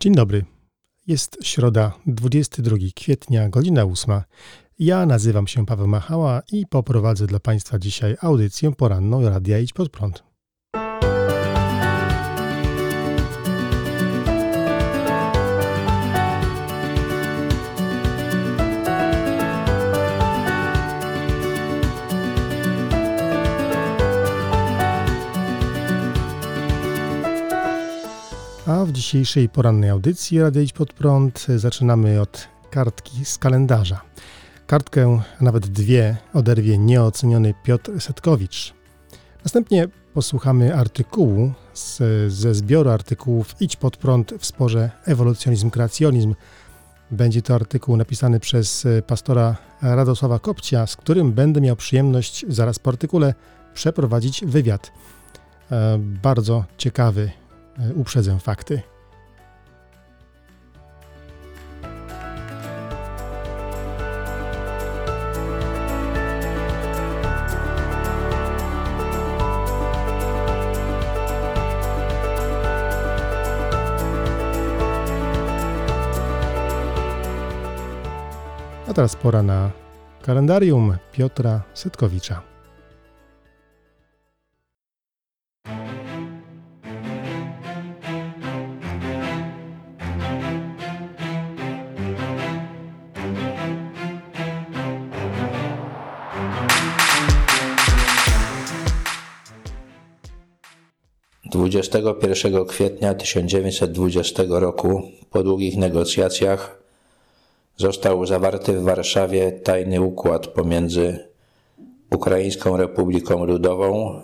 Dzień dobry. Jest środa, 22 kwietnia, godzina 8. Ja nazywam się Paweł Machała i poprowadzę dla Państwa dzisiaj audycję poranną Radia Idź Pod Prąd. Dzisiejszej porannej audycji Radia Idź Pod Prąd zaczynamy od kartki z kalendarza. Kartkę, a nawet dwie, oderwie nieoceniony Piotr Setkowicz. Następnie posłuchamy artykułu z, ze zbioru artykułów Idź Pod Prąd w sporze ewolucjonizm-kreacjonizm. Będzie to artykuł napisany przez pastora Radosława Kopcia, z którym będę miał przyjemność zaraz po artykule przeprowadzić wywiad. E, bardzo ciekawy E, uprzedzę fakty. Teraz pora na kalendarium Piotra Setkowicza. 21 kwietnia 1920 roku po długich negocjacjach został zawarty w Warszawie tajny układ pomiędzy Ukraińską Republiką Ludową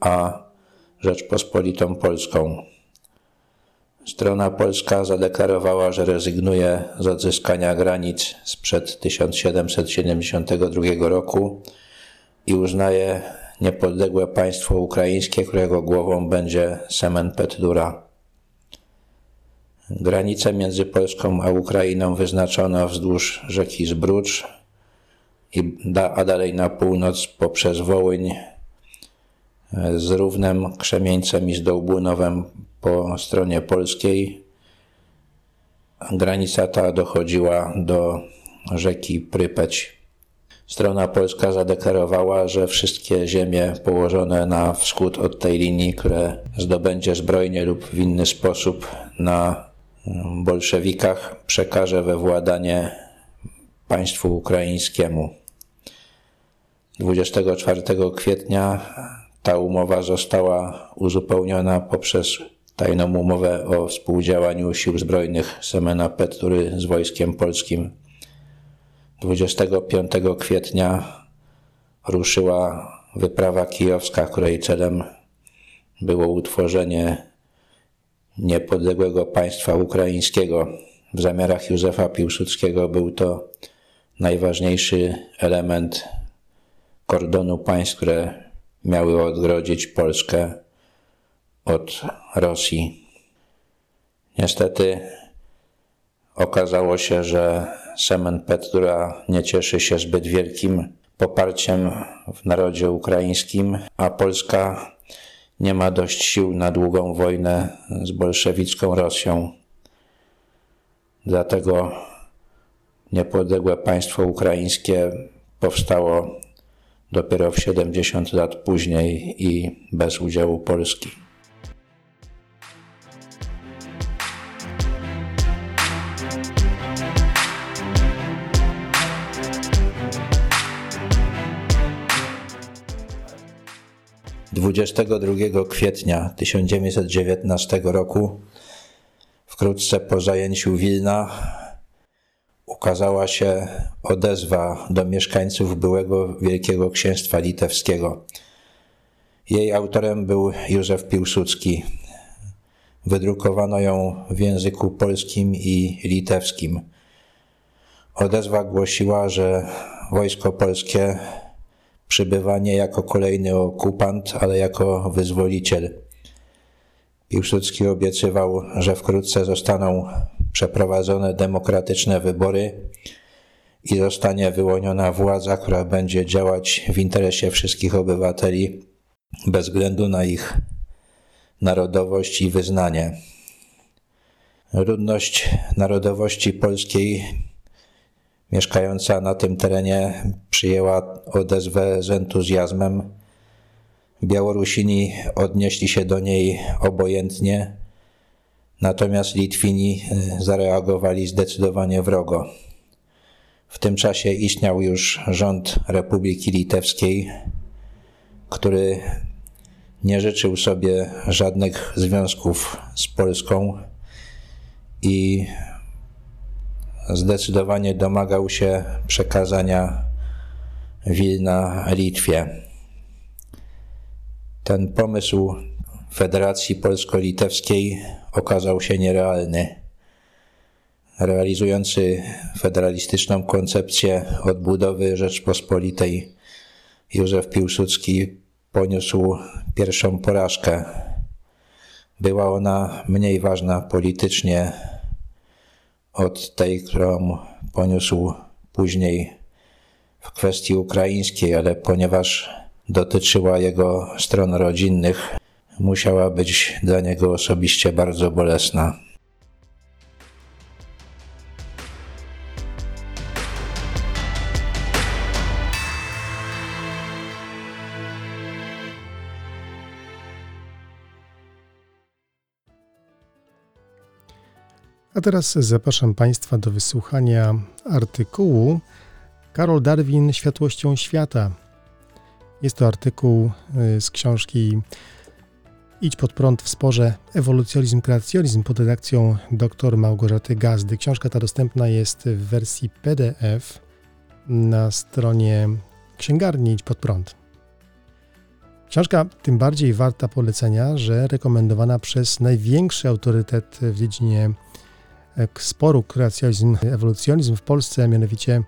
a Rzeczpospolitą Polską. Strona polska zadeklarowała, że rezygnuje z odzyskania granic sprzed 1772 roku i uznaje niepodległe państwo ukraińskie, którego głową będzie Semen Petlura. Granicę między Polską a Ukrainą wyznaczono wzdłuż rzeki Zbrucz, a dalej na północ poprzez Wołyń z równem Krzemieńcem i z Dołbunowem po stronie polskiej. Granica ta dochodziła do rzeki Prypeć. Strona polska zadeklarowała, że wszystkie ziemie położone na wschód od tej linii, które zdobędzie zbrojnie lub w inny sposób na bolszewikach, przekaże we władanie państwu ukraińskiemu. 24 kwietnia ta umowa została uzupełniona poprzez tajną umowę o współdziałaniu sił zbrojnych Semena Pettury z wojskiem polskim 25 kwietnia ruszyła wyprawa kijowska, której celem było utworzenie niepodległego państwa ukraińskiego. W zamiarach Józefa Piłsudskiego był to najważniejszy element kordonu państw, które miały odgrodzić Polskę od Rosji. Niestety okazało się, że Semen Petura nie cieszy się zbyt wielkim poparciem w narodzie ukraińskim, a Polska nie ma dość sił na długą wojnę z bolszewicką Rosją. Dlatego niepodległe państwo ukraińskie powstało dopiero w 70 lat później i bez udziału Polski. 22 kwietnia 1919 roku, wkrótce po zajęciu Wilna, ukazała się odezwa do mieszkańców byłego Wielkiego Księstwa Litewskiego. Jej autorem był Józef Piłsudski. Wydrukowano ją w języku polskim i litewskim. Odezwa głosiła, że wojsko polskie przybywa nie jako kolejny okupant, ale jako wyzwoliciel. Piłsudski obiecywał, że wkrótce zostaną przeprowadzone demokratyczne wybory i zostanie wyłoniona władza, która będzie działać w interesie wszystkich obywateli bez względu na ich narodowość i wyznanie. Ludność narodowości polskiej mieszkająca na tym terenie przyjęła odezwę z entuzjazmem. Białorusini odnieśli się do niej obojętnie, natomiast Litwini e, zareagowali zdecydowanie wrogo. W tym czasie istniał już rząd Republiki Litewskiej, który nie życzył sobie żadnych związków z Polską i zdecydowanie domagał się przekazania Wilna Litwie. Ten pomysł Federacji Polsko-Litewskiej okazał się nierealny. Realizujący federalistyczną koncepcję odbudowy Rzeczpospolitej Józef Piłsudski poniósł pierwszą porażkę. Była ona mniej ważna politycznie od tej, którą poniósł później w kwestii ukraińskiej, ale ponieważ dotyczyła jego stron rodzinnych, musiała być dla niego osobiście bardzo bolesna. A teraz zapraszam Państwa do wysłuchania artykułu Karol Darwin Światłością Świata. Jest to artykuł y, z książki Idź pod prąd w sporze Ewolucjonizm, kreacjonizm pod redakcją dr Małgorzaty Gazdy. Książka ta dostępna jest w wersji PDF na stronie księgarni Idź pod prąd. Książka tym bardziej warta polecenia, że rekomendowana przez największy autorytet w dziedzinie sporu kreacjonizm, ewolucjonizm w Polsce, mianowicie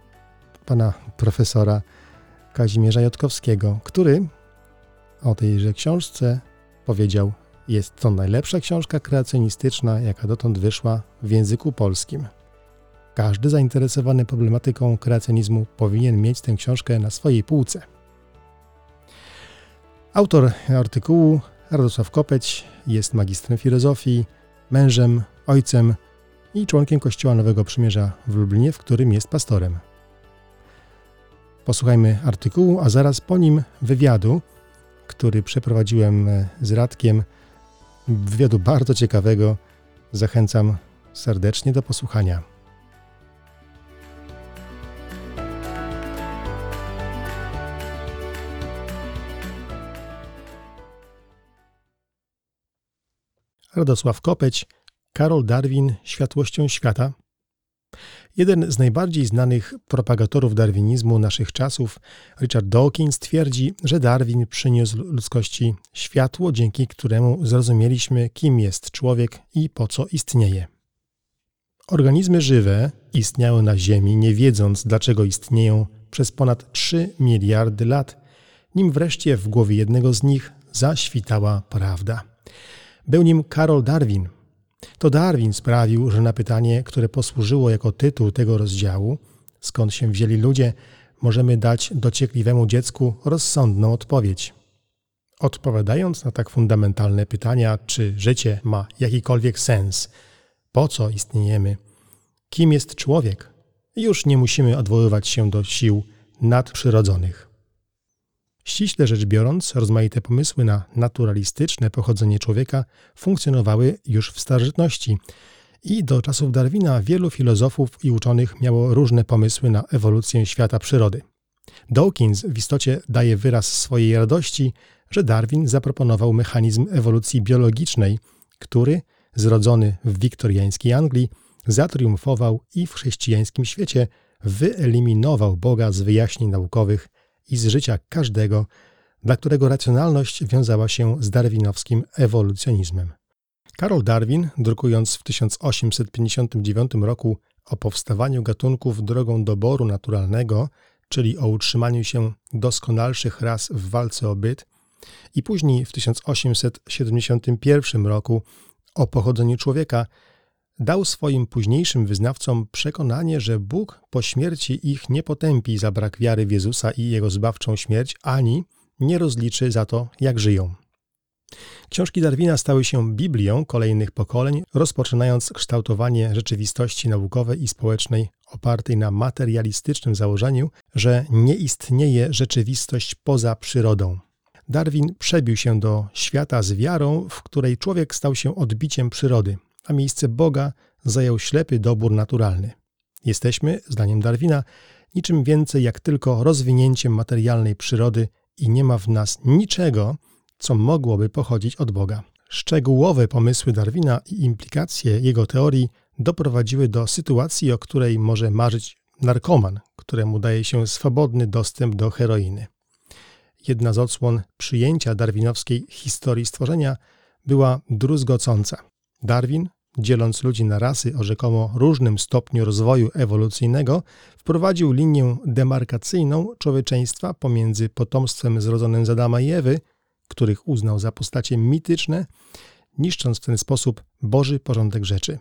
pana profesora Kazimierza Jotkowskiego, który o tejże książce powiedział, jest to najlepsza książka kreacjonistyczna, jaka dotąd wyszła w języku polskim. Każdy zainteresowany problematyką kreacjonizmu powinien mieć tę książkę na swojej półce. Autor artykułu Radosław Kopeć jest magistrem filozofii, mężem, ojcem i członkiem Kościoła Nowego Przymierza w Lublinie, w którym jest pastorem. Posłuchajmy artykułu, a zaraz po nim wywiadu, który przeprowadziłem z Radkiem. Wywiadu bardzo ciekawego. Zachęcam serdecznie do posłuchania. Radosław Kopeć, Karol Darwin Światłością Świata. Jeden z najbardziej znanych propagatorów darwinizmu naszych czasów, Richard Dawkins, twierdzi, że Darwin przyniósł ludzkości światło, dzięki któremu zrozumieliśmy, kim jest człowiek i po co istnieje. Organizmy żywe istniały na Ziemi, nie wiedząc, dlaczego istnieją przez ponad 3 miliardy lat, nim wreszcie w głowie jednego z nich zaświtała prawda. Był nim Karol Darwin, to Darwin sprawił, że na pytanie, które posłużyło jako tytuł tego rozdziału, skąd się wzięli ludzie, możemy dać dociekliwemu dziecku rozsądną odpowiedź. Odpowiadając na tak fundamentalne pytania, czy życie ma jakikolwiek sens, po co istniejemy, kim jest człowiek, już nie musimy odwoływać się do sił nadprzyrodzonych. Ściśle rzecz biorąc, rozmaite pomysły na naturalistyczne pochodzenie człowieka funkcjonowały już w starożytności i do czasów Darwina wielu filozofów i uczonych miało różne pomysły na ewolucję świata przyrody. Dawkins w istocie daje wyraz swojej radości, że Darwin zaproponował mechanizm ewolucji biologicznej, który, zrodzony w wiktoriańskiej Anglii, zatriumfował i w chrześcijańskim świecie wyeliminował Boga z wyjaśnień naukowych i z życia każdego, dla którego racjonalność wiązała się z darwinowskim ewolucjonizmem. Karol Darwin, drukując w 1859 roku o powstawaniu gatunków drogą doboru naturalnego, czyli o utrzymaniu się doskonalszych ras w walce o byt, i później w 1871 roku o pochodzeniu człowieka, dał swoim późniejszym wyznawcom przekonanie, że Bóg po śmierci ich nie potępi za brak wiary w Jezusa i jego zbawczą śmierć, ani nie rozliczy za to, jak żyją. Książki Darwina stały się Biblią kolejnych pokoleń, rozpoczynając kształtowanie rzeczywistości naukowej i społecznej opartej na materialistycznym założeniu, że nie istnieje rzeczywistość poza przyrodą. Darwin przebił się do świata z wiarą, w której człowiek stał się odbiciem przyrody, a miejsce Boga zajął ślepy dobór naturalny. Jesteśmy, zdaniem Darwina, niczym więcej jak tylko rozwinięciem materialnej przyrody i nie ma w nas niczego, co mogłoby pochodzić od Boga. Szczegółowe pomysły Darwina i implikacje jego teorii doprowadziły do sytuacji, o której może marzyć narkoman, któremu daje się swobodny dostęp do heroiny. Jedna z odsłon przyjęcia darwinowskiej historii stworzenia była druzgocąca. Darwin, dzieląc ludzi na rasy o rzekomo różnym stopniu rozwoju ewolucyjnego, wprowadził linię demarkacyjną człowieczeństwa pomiędzy potomstwem zrodzonym z Adama i Ewy, których uznał za postacie mityczne, niszcząc w ten sposób Boży porządek rzeczy.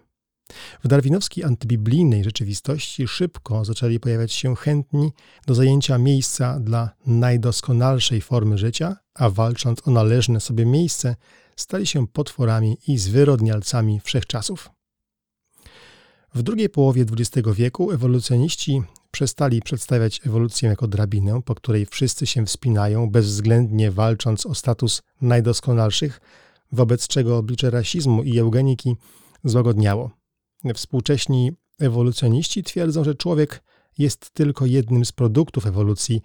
W darwinowskiej antybiblijnej rzeczywistości szybko zaczęli pojawiać się chętni do zajęcia miejsca dla najdoskonalszej formy życia, a walcząc o należne sobie miejsce, stali się potworami i zwyrodnialcami wszechczasów. W drugiej połowie XX wieku ewolucjoniści przestali przedstawiać ewolucję jako drabinę, po której wszyscy się wspinają, bezwzględnie walcząc o status najdoskonalszych, wobec czego oblicze rasizmu i eugeniki złagodniało. Współcześni ewolucjoniści twierdzą, że człowiek jest tylko jednym z produktów ewolucji,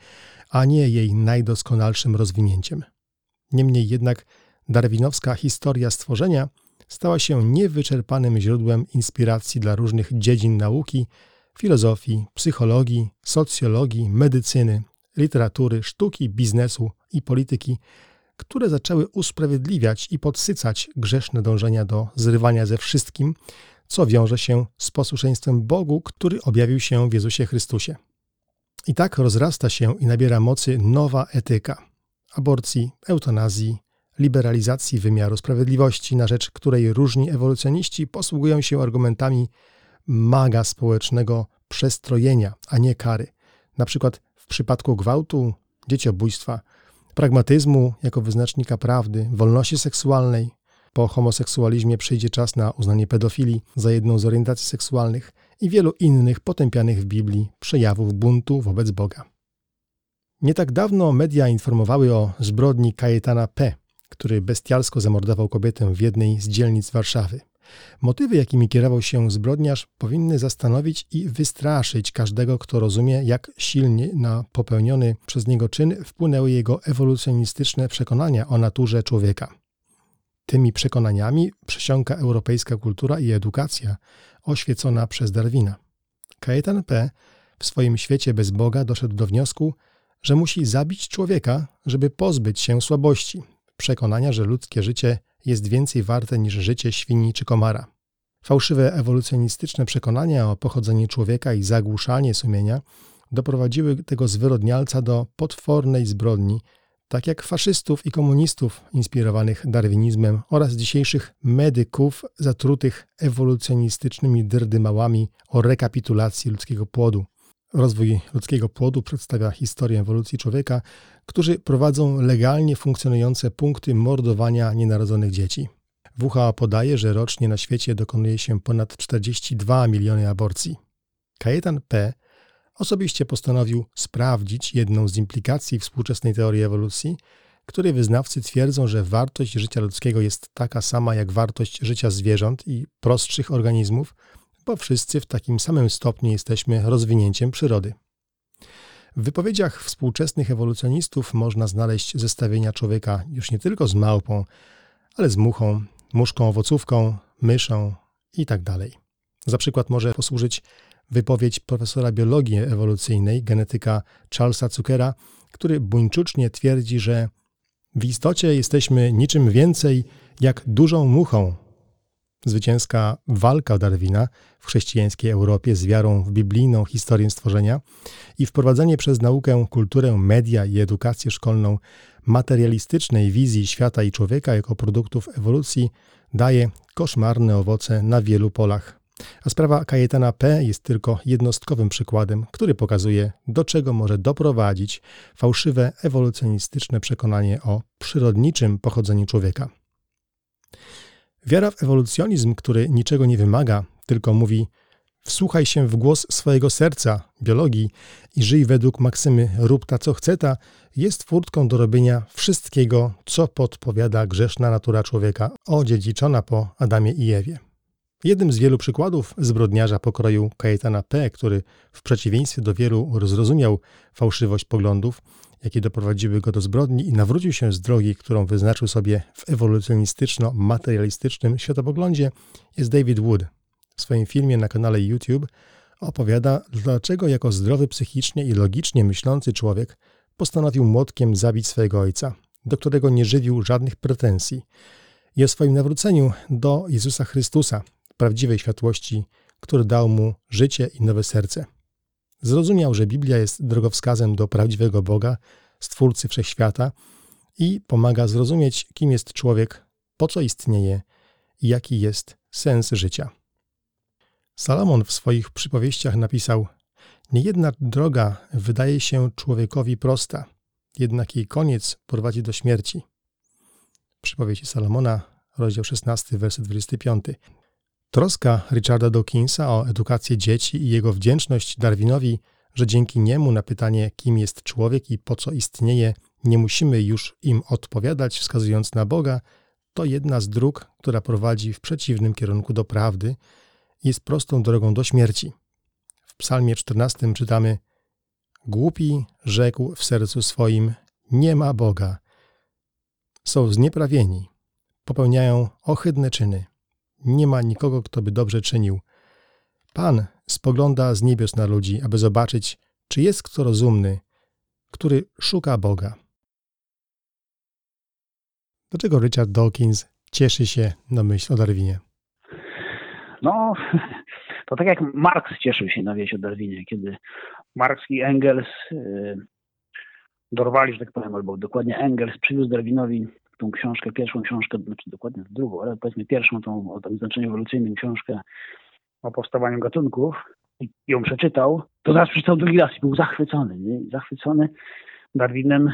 a nie jej najdoskonalszym rozwinięciem. Niemniej jednak darwinowska historia stworzenia stała się niewyczerpanym źródłem inspiracji dla różnych dziedzin nauki, filozofii, psychologii, socjologii, medycyny, literatury, sztuki, biznesu i polityki, które zaczęły usprawiedliwiać i podsycać grzeszne dążenia do zrywania ze wszystkim, co wiąże się z posłuszeństwem Bogu, który objawił się w Jezusie Chrystusie. I tak rozrasta się i nabiera mocy nowa etyka aborcji, eutanazji, liberalizacji wymiaru sprawiedliwości, na rzecz której różni ewolucjoniści posługują się argumentami maga społecznego przestrojenia, a nie kary. Na przykład w przypadku gwałtu, dzieciobójstwa, pragmatyzmu jako wyznacznika prawdy, wolności seksualnej, po homoseksualizmie przyjdzie czas na uznanie pedofilii za jedną z orientacji seksualnych i wielu innych potępianych w Biblii przejawów buntu wobec Boga. Nie tak dawno media informowały o zbrodni Kajetana P., który bestialsko zamordował kobietę w jednej z dzielnic Warszawy. Motywy, jakimi kierował się zbrodniarz, powinny zastanowić i wystraszyć każdego, kto rozumie, jak silnie na popełniony przez niego czyn wpłynęły jego ewolucjonistyczne przekonania o naturze człowieka. Tymi przekonaniami przesiąka europejska kultura i edukacja oświecona przez Darwina. Kajetan P. w swoim świecie bez Boga doszedł do wniosku, że musi zabić człowieka, żeby pozbyć się słabości, przekonania, że ludzkie życie jest więcej warte niż życie świni czy komara. Fałszywe ewolucjonistyczne przekonania o pochodzeniu człowieka i zagłuszanie sumienia doprowadziły tego zwyrodnialca do potwornej zbrodni, tak jak faszystów i komunistów inspirowanych darwinizmem oraz dzisiejszych medyków zatrutych ewolucjonistycznymi drdymałami o rekapitulacji ludzkiego płodu. Rozwój ludzkiego płodu przedstawia historię ewolucji człowieka, którzy prowadzą legalnie funkcjonujące punkty mordowania nienarodzonych dzieci. WHO podaje, że rocznie na świecie dokonuje się ponad 42 miliony aborcji. Kajetan P. osobiście postanowił sprawdzić jedną z implikacji współczesnej teorii ewolucji, której wyznawcy twierdzą, że wartość życia ludzkiego jest taka sama jak wartość życia zwierząt i prostszych organizmów, bo wszyscy w takim samym stopniu jesteśmy rozwinięciem przyrody. W wypowiedziach współczesnych ewolucjonistów można znaleźć zestawienia człowieka już nie tylko z małpą, ale z muchą, muszką owocówką, myszą itd. Tak Za przykład może posłużyć wypowiedź profesora biologii ewolucyjnej, genetyka Charlesa Zuckera, który buńczucznie twierdzi, że w istocie jesteśmy niczym więcej jak dużą muchą, Zwycięska walka Darwina w chrześcijańskiej Europie z wiarą w biblijną historię stworzenia i wprowadzenie przez naukę, kulturę, media i edukację szkolną materialistycznej wizji świata i człowieka jako produktów ewolucji daje koszmarne owoce na wielu polach. A sprawa Kajetana P. jest tylko jednostkowym przykładem, który pokazuje, do czego może doprowadzić fałszywe ewolucjonistyczne przekonanie o przyrodniczym pochodzeniu człowieka. Wiara w ewolucjonizm, który niczego nie wymaga, tylko mówi: Wsłuchaj się w głos swojego serca, biologii i żyj według maksymy rób ta co chce ta, jest furtką do robienia wszystkiego, co podpowiada grzeszna natura człowieka, odziedziczona po Adamie i Ewie. Jednym z wielu przykładów zbrodniarza pokroju Kajetana P., który w przeciwieństwie do wielu zrozumiał fałszywość poglądów, jakie doprowadziły go do zbrodni i nawrócił się z drogi, którą wyznaczył sobie w ewolucjonistyczno-materialistycznym światopoglądzie, jest David Wood. W swoim filmie na kanale YouTube opowiada, dlaczego jako zdrowy psychicznie i logicznie myślący człowiek postanowił młotkiem zabić swojego ojca, do którego nie żywił żadnych pretensji, i o swoim nawróceniu do Jezusa Chrystusa, prawdziwej światłości, który dał mu życie i nowe serce. Zrozumiał, że Biblia jest drogowskazem do prawdziwego Boga, Stwórcy Wszechświata i pomaga zrozumieć, kim jest człowiek, po co istnieje i jaki jest sens życia. Salomon w swoich przypowieściach napisał: Niejedna droga wydaje się człowiekowi prosta, jednak jej koniec prowadzi do śmierci. Przypowieści Salomona, rozdział 16, werset 25. Troska Richarda Dawkinsa o edukację dzieci i jego wdzięczność Darwinowi, że dzięki niemu na pytanie, kim jest człowiek i po co istnieje, nie musimy już im odpowiadać, wskazując na Boga, to jedna z dróg, która prowadzi w przeciwnym kierunku do prawdy, jest prostą drogą do śmierci. W Psalmie 14 czytamy: Głupi rzekł w sercu swoim: Nie ma Boga. Są znieprawieni, popełniają ohydne czyny nie ma nikogo, kto by dobrze czynił. Pan spogląda z niebios na ludzi, aby zobaczyć, czy jest kto rozumny, który szuka Boga. Dlaczego Richard Dawkins cieszy się na myśl o Darwinie? No, to tak jak Marx cieszył się na wieś o Darwinie, kiedy Marx i Engels yy, dorwali, że tak powiem, albo dokładnie Engels przywiózł Darwinowi tą książkę, pierwszą książkę, znaczy dokładnie drugą, ale powiedzmy pierwszą, tą o tym znaczeniu ewolucyjnym książkę o powstawaniu gatunków i ją przeczytał, to zaraz przeczytał drugi raz i był zachwycony. Nie? Zachwycony Darwinem,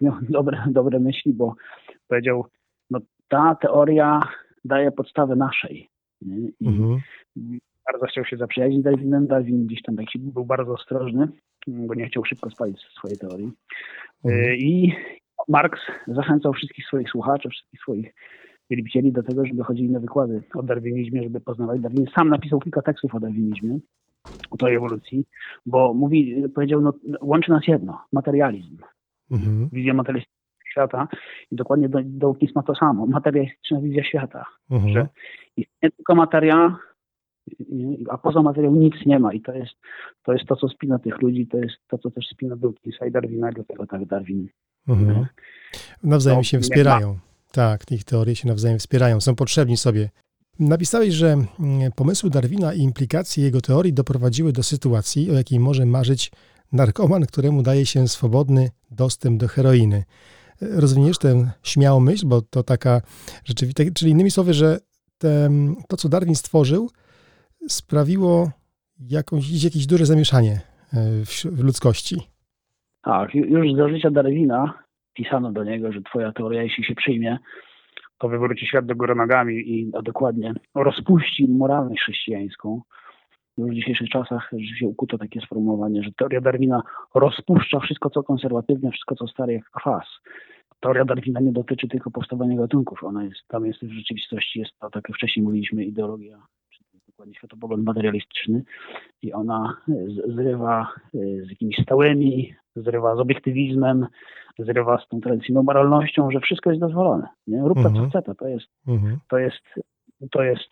miał dobre, dobre myśli, bo powiedział, no ta teoria daje podstawę naszej. Nie? I mhm. bardzo chciał się zaprzyjaźnić z Darwinem. Darwin gdzieś tam taki był bardzo ostrożny, bo nie chciał szybko spalić swojej teorii. Mhm. I, Marx zachęcał wszystkich swoich słuchaczy, wszystkich swoich wielbicieli do tego, żeby chodzili na wykłady o darwinizmie, żeby poznawać Darwin. Sam napisał kilka tekstów o darwinizmie, o tej ewolucji, bo mówi, powiedział, no, łączy nas jedno, materializm. Mhm. Wizja materialistyczna świata i dokładnie do, Dawkins ma to samo, materialistyczna wizja świata, mhm. że istnieje tylko materia, a poza materią nic nie ma i to jest, to jest to, co spina tych ludzi, to jest to, co też spina Dawkinsa i Darwina, dlatego tak Darwin Mhm. Nawzajem się wspierają. Tak, ich teorie się nawzajem wspierają, są potrzebni sobie. Napisałeś, że mm, pomysły Darwina i implikacje jego teorii doprowadziły do sytuacji, o jakiej może marzyć narkoman, któremu daje się swobodny dostęp do heroiny. Rozwiniesz tę śmiałą myśl, bo to taka rzeczywista, czyli innymi słowy, że te, to, co Darwin stworzył, sprawiło jakąś, jakieś duże zamieszanie e, w, ludzkości. Tak, już do życia Darwina pisano do niego, że twoja teoria, jeśli się przyjmie, to wywróci świat do góry nogami i a dokładnie rozpuści moralność chrześcijańską. Już w dzisiejszych czasach się ukuto takie sformułowanie, że teoria Darwina rozpuszcza wszystko, co konserwatywne, wszystko, co stare jak kwas. Teoria Darwina nie dotyczy tylko powstawania gatunków. Ona jest, tam jest w rzeczywistości, jest to, tak jak wcześniej mówiliśmy, ideologia dokładnie światopogląd materialistyczny i ona zrywa e, z jakimiś stałymi, zrywa z obiektywizmem, zrywa z tą tradycyjną moralnością, że wszystko jest dozwolone. Nie? Rób to, co mhm. chce, to jest, mhm. to jest, to jest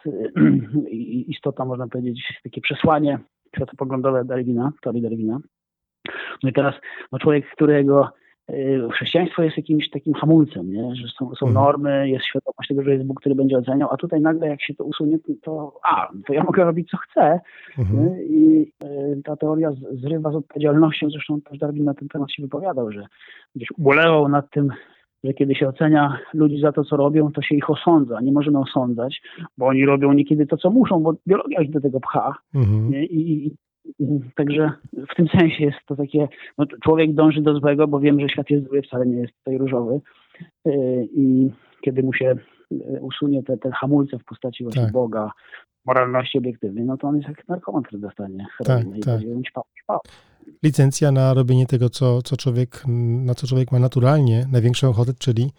istota, można powiedzieć, takie przesłanie światopoglądowe Darwina, teorii Darwina. No i teraz no człowiek, którego chrześcijaństwo jest jakimś takim hamulcem, nie? że są, są mhm. normy, jest świadomość tego, że jest Bóg, który będzie oceniał, a tutaj nagle jak się to usunie, to a, to ja mogę robić co chcę. Mhm. I y, ta teoria zrywa z odpowiedzialnością, zresztą też Darwin na ten temat się wypowiadał, że gdzieś ubolewał nad tym, że kiedy się ocenia ludzi za to, co robią, to się ich osądza. Nie możemy osądzać, bo oni robią niekiedy to, co muszą, bo biologia ich do tego pcha. Mhm. I, i, także w tym sensie jest to takie, no, człowiek dąży do złego, bo wiem, że świat jest zły, wcale nie jest tutaj różowy. Yy, I kiedy mu się yy, usunie te, te hamulce w postaci właśnie Tak. Boga, moralności obiektywnej, no to on jest jak narkoman, który dostanie heroinę i tak. będzie ją ćpał, ćpał. Licencja na robienie tego, co, co człowiek, na co człowiek ma naturalnie największą ochotę, czyli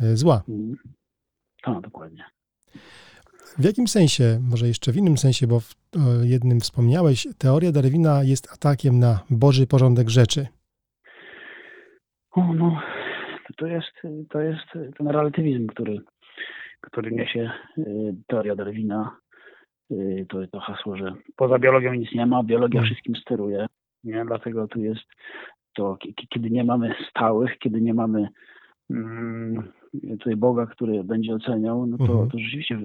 e, zła. Mm. Tak, dokładnie. W jakim sensie, może jeszcze w innym sensie, bo w o jednym wspomniałeś, teoria Darwina jest atakiem na Boży porządek rzeczy. O, no, to- jest, to jest ten relatywizm, który, który niesie y, teoria Darwina. Y, To, to hasło, że poza biologią nic nie ma, biologia Mm. wszystkim steruje. Nie? Dlatego tu jest to, ki- ki- kiedy nie mamy stałych, kiedy nie mamy mm, tutaj Boga, który będzie oceniał, no to, Mhm. to rzeczywiście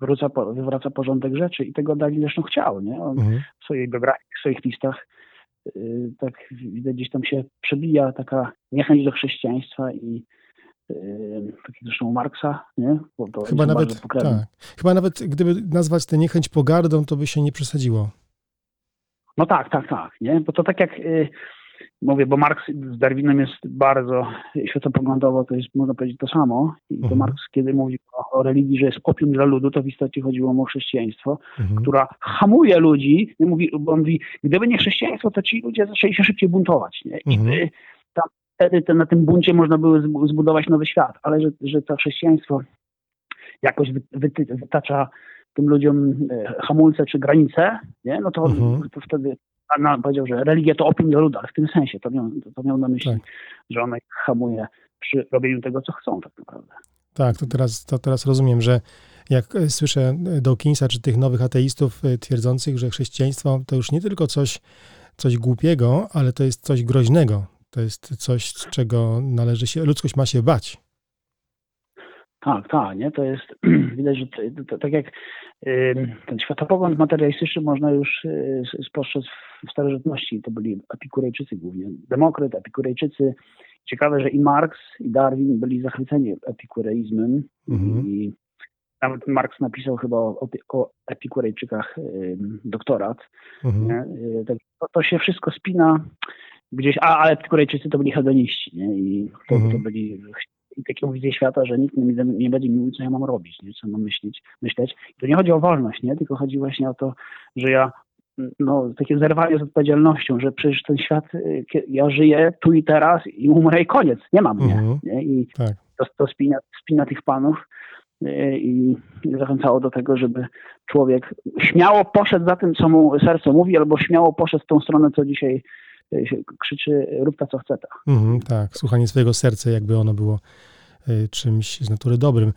wywraca, wywraca porządek rzeczy i tego Darwin zresztą chciał. Nie? On Mhm. w swojej biografii, w swoich listach y, tak widać gdzieś tam się przebija taka niechęć do chrześcijaństwa i y, tak jak zresztą Marksa, nie? Bo to Chyba nawet, tak. Chyba nawet gdyby nazwać tę niechęć pogardą, to by się nie przesadziło. No tak, tak, tak, nie? Bo to tak jak y, mówię, bo Marks z Darwinem jest bardzo światopoglądowo, to jest można powiedzieć to samo. I to Mhm. Marks, kiedy mówi o, o religii, że jest opium dla ludu, to w istocie chodziło mu o chrześcijaństwo. Mhm. która hamuje ludzi, mówi, bo on mówi, gdyby nie chrześcijaństwo, to ci ludzie zaczęli się szybciej buntować. Nie? I Mhm. tam, wtedy te, na tym buncie można było zbu- zbudować nowy świat, ale że, że to chrześcijaństwo jakoś wy, wy, wytacza tym ludziom e, hamulce czy granice, nie? no to, Mhm. to wtedy a na, powiedział, że religia to opium dla ludu, ale w tym sensie to miał, to, miał na myśli, Tak. że ona ich hamuje przy robieniu tego, co chcą tak naprawdę. Tak, to teraz, to teraz rozumiem, że jak e, słyszę Dawkinsa czy tych nowych ateistów e, twierdzących, że chrześcijaństwo to już nie tylko coś, coś głupiego, ale to jest coś groźnego. To jest coś, z czego należy się, ludzkość ma się bać. Tak, tak, nie? To jest, widać, że to, to, tak jak ym, ten światopogląd materialistyczny można już y, spostrzec w starożytności. To byli epikurejczycy głównie. Demokryt, epikurejczycy. Ciekawe, że i Marx, i Darwin byli zachwyceni epikureizmem. Mhm. I nawet Marx napisał chyba o, o, epikurejczykach ym, doktorat. Mhm. Y, Tak, to, to się wszystko spina gdzieś, a, a epikurejczycy to byli hedoniści, nie? I to, Mhm. to byli i taką wizję świata, że nikt mi nie będzie mi mówił, co ja mam robić, nie? co mam myśleć, myśleć. I to nie chodzi o wolność, nie? tylko chodzi właśnie o to, że ja no, takie zerwanie z odpowiedzialnością, że przecież ten świat, y, ja żyję tu i teraz i umrę i koniec, nie ma mnie. Mhm. Nie? I Tak. to, to spina, spina tych panów y, i zachęcało do tego, żeby człowiek śmiało poszedł za tym, co mu serce mówi, albo śmiało poszedł w tą stronę, co dzisiaj krzyczy, rób ta, co chce ta. Mhm, tak, słuchanie swojego serca, jakby ono było y, czymś z natury dobrym.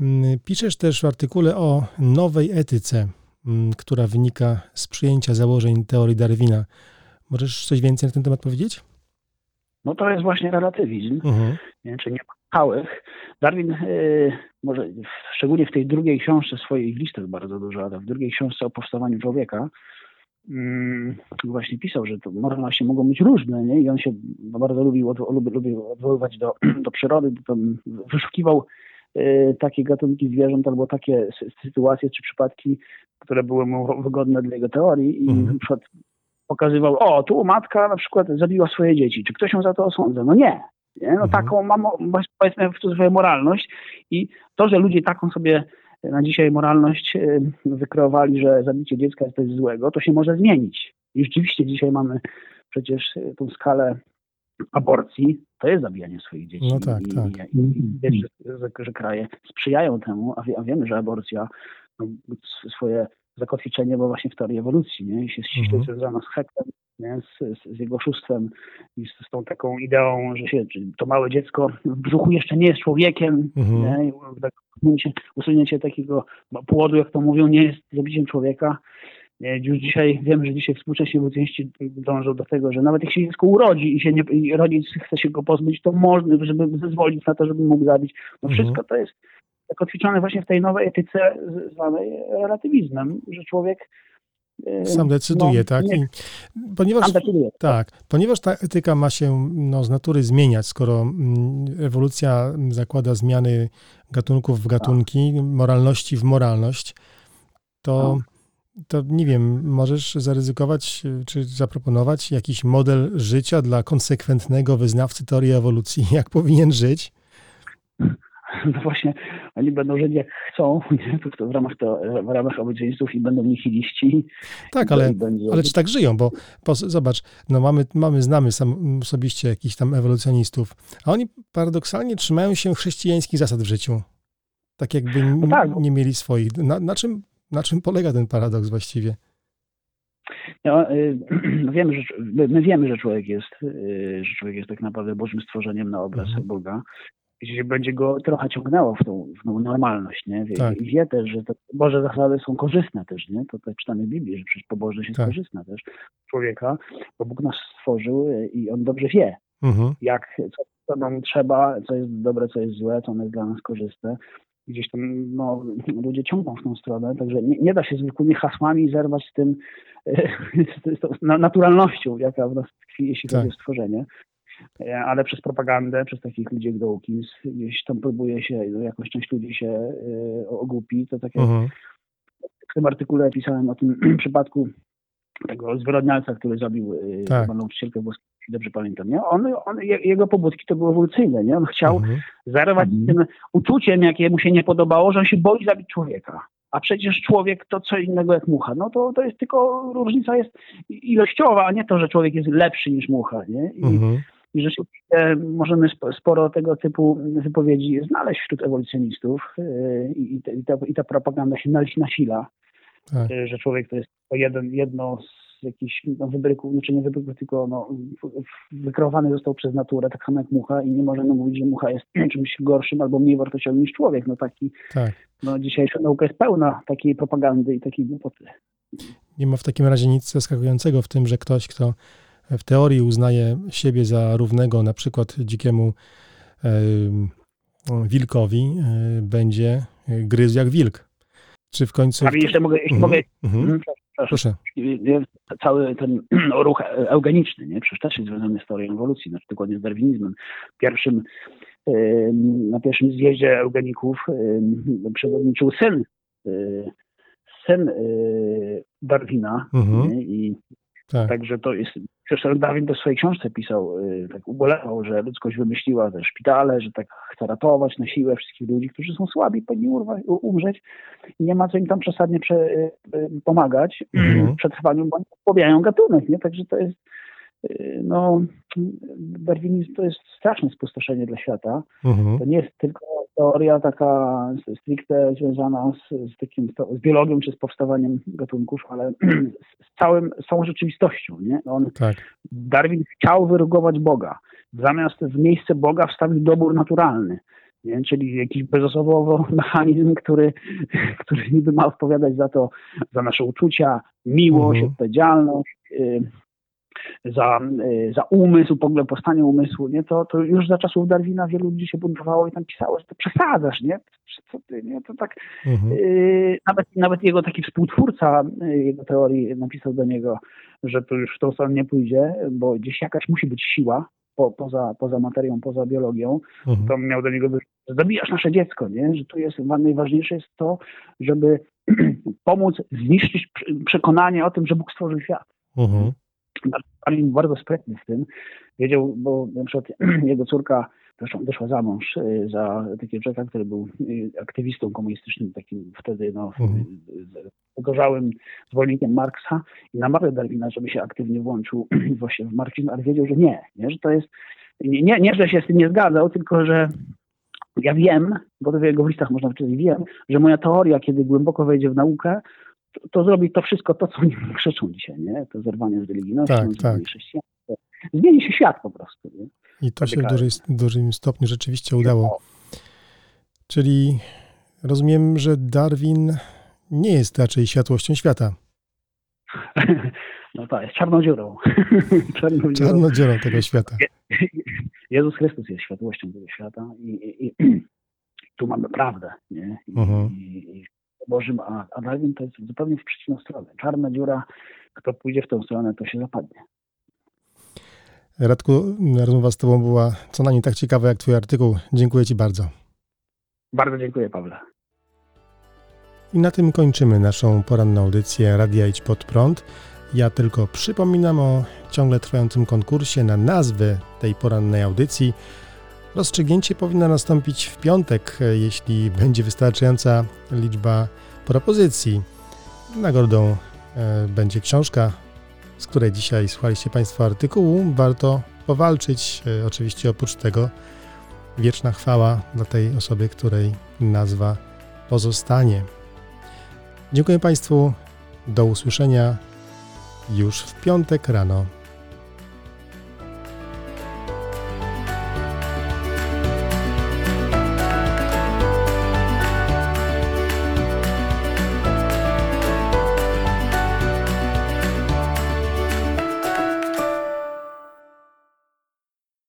Mm, Piszesz też w artykule o nowej etyce, mm, która wynika z przyjęcia założeń teorii Darwina. Możesz coś więcej na ten temat powiedzieć? No to jest właśnie relatywizm, Mhm. nie? czy nie ma stałych. Darwin, y, może szczególnie w tej drugiej książce swojej, w listach bardzo dużo, ale w drugiej książce o powstawaniu człowieka, właśnie pisał, że to moralności mogą być różne, nie? I on się bardzo lubił, odwo- lubi, lubił odwoływać do, do przyrody, bo tam wyszukiwał y, takie gatunki zwierząt albo takie sy- sytuacje czy przypadki, które były mu wygodne dla jego teorii i Mhm. na przykład pokazywał, o, tu matka na przykład zabiła swoje dzieci, czy ktoś ją za to osądza? No nie. nie? No Mhm. taką mam, powiedzmy, w cudzysłowie moralność i to, że ludzie taką sobie na dzisiaj moralność y, wykreowali, że zabicie dziecka jest coś złego, to się może zmienić. I rzeczywiście dzisiaj mamy przecież y, tą skalę aborcji, to jest zabijanie swoich dzieci. No tak, I, tak. I, i widać, że, że, kraje sprzyjają temu, a, wie, a wiemy, że aborcja no, swoje zakotwiczenie było właśnie w teorii ewolucji, nie? I się ściśle Mhm. związana z Hektem, nie? Z, z, z jego oszustwem i z, z tą taką ideą, że się, to małe dziecko w brzuchu jeszcze nie jest człowiekiem, Mhm. nie? I tak usunięcie, takiego płodu, jak to mówią, nie jest zabiciem człowieka. Już dzisiaj wiem, że dzisiaj współcześni ewolucjoniści dążą do tego, że nawet jak się dziecko urodzi i, się nie, i rodzic chce się go pozbyć, to można, żeby zezwolić na to, żeby mógł zabić. No Mhm. wszystko to jest zakotwiczone właśnie w tej nowej etyce zwanej relatywizmem, że człowiek e, Sam decyduje, no, tak? I, ponieważ, Sam decyduje. tak, ponieważ ta etyka ma się no, z natury zmieniać, skoro mm, ewolucja zakłada zmiany gatunków w gatunki, moralności w moralność, to, No. to nie wiem, możesz zaryzykować y, czy zaproponować jakiś model życia dla konsekwentnego wyznawcy teorii ewolucji, jak powinien żyć? No właśnie, oni będą żyć jak chcą, nie? W ramach to, w ramach ewolucjonistów i będą nihiliści. Tak, ale, będzie, ale czy tak żyją? Bo pos, zobacz, no mamy, mamy, znamy sam osobiście jakichś tam ewolucjonistów, a oni paradoksalnie trzymają się chrześcijańskich zasad w życiu. Tak jakby No tak. nie mieli swoich. Na, na, czym, na czym polega ten paradoks właściwie? No, y, wiemy, że, my, my wiemy, że człowiek jest, y, że człowiek jest tak naprawdę Bożym stworzeniem na obraz Mhm. Boga. I będzie go trochę ciągnęło w tą, w tą normalność, nie? Wie, Tak. I wie też, że te Boże zasady są korzystne też, nie? To tak czytamy w Biblii, że przecież pobożność jest Tak. korzystna też człowieka, bo Bóg nas stworzył y, i On dobrze wie, Mhm. jak, co, co nam trzeba, co jest dobre, co jest złe, co jest dla nas korzystne. Gdzieś tam no, ludzie ciągną w tą stronę, także nie, nie da się zwykłymi hasłami zerwać z tym, z tą na- naturalnością, jaka w nas tkwi, jeśli Tak. chodzi o stworzenie. E, Ale przez propagandę, przez takich ludzi jak Dawkins, gdzieś tam próbuje się, no, jakąś część ludzi się e, ogłupi. To tak jak Mhm. w tym artykule pisałem o tym przypadku tego zwyrodnialca, który zabił y, Tak. nauczycielkę włoską, dobrze pamiętam. Nie? On, on, je- jego pobudki to były ewolucyjne. Nie? On chciał Mhm. zarywać z tym uczuciem, jakie mu się nie podobało, że on się boi zabić człowieka. A przecież człowiek to co innego jak mucha. No to, to jest tylko różnica jest ilościowa, a nie to, że człowiek jest lepszy niż mucha. Nie? I, Mhm. I rzeczywiście możemy sp- sporo tego typu wypowiedzi znaleźć wśród ewolucjonistów yy, i, i, ta, i ta propaganda się nas- nasila, Tak. yy, że człowiek to jest jeden, jedno z jakichś no, wybryków, znaczy nie wybryków, tylko no, w- w- wykreowany został przez naturę, tak samo jak mucha i nie możemy mówić, że mucha jest czymś gorszym albo mniej wartościowym niż człowiek. No taki, tak. no dzisiejsza nauka jest pełna takiej propagandy i takiej głupoty. Nie ma w takim razie nic zaskakującego w tym, że ktoś, kto w teorii uznaje siebie za równego na przykład dzikiemu em, wilkowi, e, będzie gryzł jak wilk. Czy w końcu... A jeszcze mogę, jeśli Mhm. mogę, Mhm. Mhm. Proszę. Cały ten ruch eugeniczny, nie? przecież też jest związany z teorią ewolucji, znaczy dokładnie z darwinizmem. Pierwszym, na pierwszym zjeździe eugeników przewodniczył syn, e, syn e, Darwina Mhm. i Tak. Także to jest, przecież Darwin to w swojej książce pisał, y, tak ubolewał, że ludzkość wymyśliła te szpitale, że tak chce ratować na siłę wszystkich ludzi, którzy są słabi, powinni umrzeć i nie ma co im tam przesadnie prze, y, y, pomagać Mhm. w przetrwaniu, bo oni pobijają gatunek, nie? Także to jest, no, darwinizm to jest straszne spustoszenie dla świata. Mhm. To nie jest tylko teoria taka stricte związana z, z takim, z biologią czy z powstawaniem gatunków, ale z całym, z całą rzeczywistością. Nie? On, Tak. Darwin chciał wyrugować Boga. Zamiast w miejsce Boga wstawił dobór naturalny. Nie? Czyli jakiś bezosobowo mechanizm, który, który niby ma odpowiadać za to, za nasze uczucia, miłość, Mhm. odpowiedzialność, y, za, y, za umysł, w ogóle powstanie umysłu, nie? To, to już za czasów Darwina wielu ludzi się buntowało i tam pisało, że to przesadzasz, nie? Co ty, nie? To tak, Mhm. Yy, nawet, nawet jego taki współtwórca yy, jego teorii napisał do niego, że to już w tą stronę nie pójdzie, bo gdzieś jakaś musi być siła po, poza, poza materią, poza biologią. Mhm. To miał do niego że zabijasz nasze dziecko, nie? że tu jest najważniejsze jest to, żeby pomóc zniszczyć prze- przekonanie o tym, że Bóg stworzył świat. Mhm. Darwin był bardzo sprytny w tym. Wiedział, bo na przykład jego córka zresztą wyszła za mąż y, za takiego człowieka, który był y, aktywistą komunistycznym, takim wtedy no, Mhm. y, gorzałym zwolennikiem Marksa i namawiał Darwina, żeby się aktywnie włączył właśnie w marksizm, ale wiedział, że nie, nie że to jest, nie, nie, nie, że się z tym nie zgadzał, tylko że ja wiem, bo to w jego listach można wyczytać, wiem, że moja teoria, kiedy głęboko wejdzie w naukę, to, zrobi to wszystko to, co oni krzyczą dzisiaj, nie? To zerwanie z religijnością, Tak, tak. chrześcijaństwa. Zmieni się świat po prostu. Nie? I to się w dużej, dużym stopniu rzeczywiście udało. Czyli rozumiem, że Darwin nie jest raczej światłością świata. No tak, jest czarną dziurą. czarną dziurą. Czarnodzielą tego świata. Jezus Chrystus jest światłością tego świata i, i, i tu mamy prawdę. Nie? I, Mhm. i, i Bożym, a, a Darwin to jest zupełnie w przeciwną stronę. Czarna dziura, kto pójdzie w tą stronę, to się zapadnie. Radku, rozmowa z Tobą była co najmniej tak ciekawa jak Twój artykuł. Dziękuję Ci bardzo. Bardzo dziękuję, Pawle. I na tym kończymy naszą poranną audycję Radia Idź Pod Prąd. Ja tylko przypominam o ciągle trwającym konkursie na nazwę tej porannej audycji. Rozstrzygnięcie powinno nastąpić w piątek, jeśli będzie wystarczająca liczba propozycji. Nagrodą e, będzie książka, z której dzisiaj słuchaliście Państwo artykułu. Warto powalczyć. E, oczywiście oprócz tego wieczna chwała dla tej osoby, której nazwa pozostanie. Dziękuję Państwu. Do usłyszenia już w piątek rano.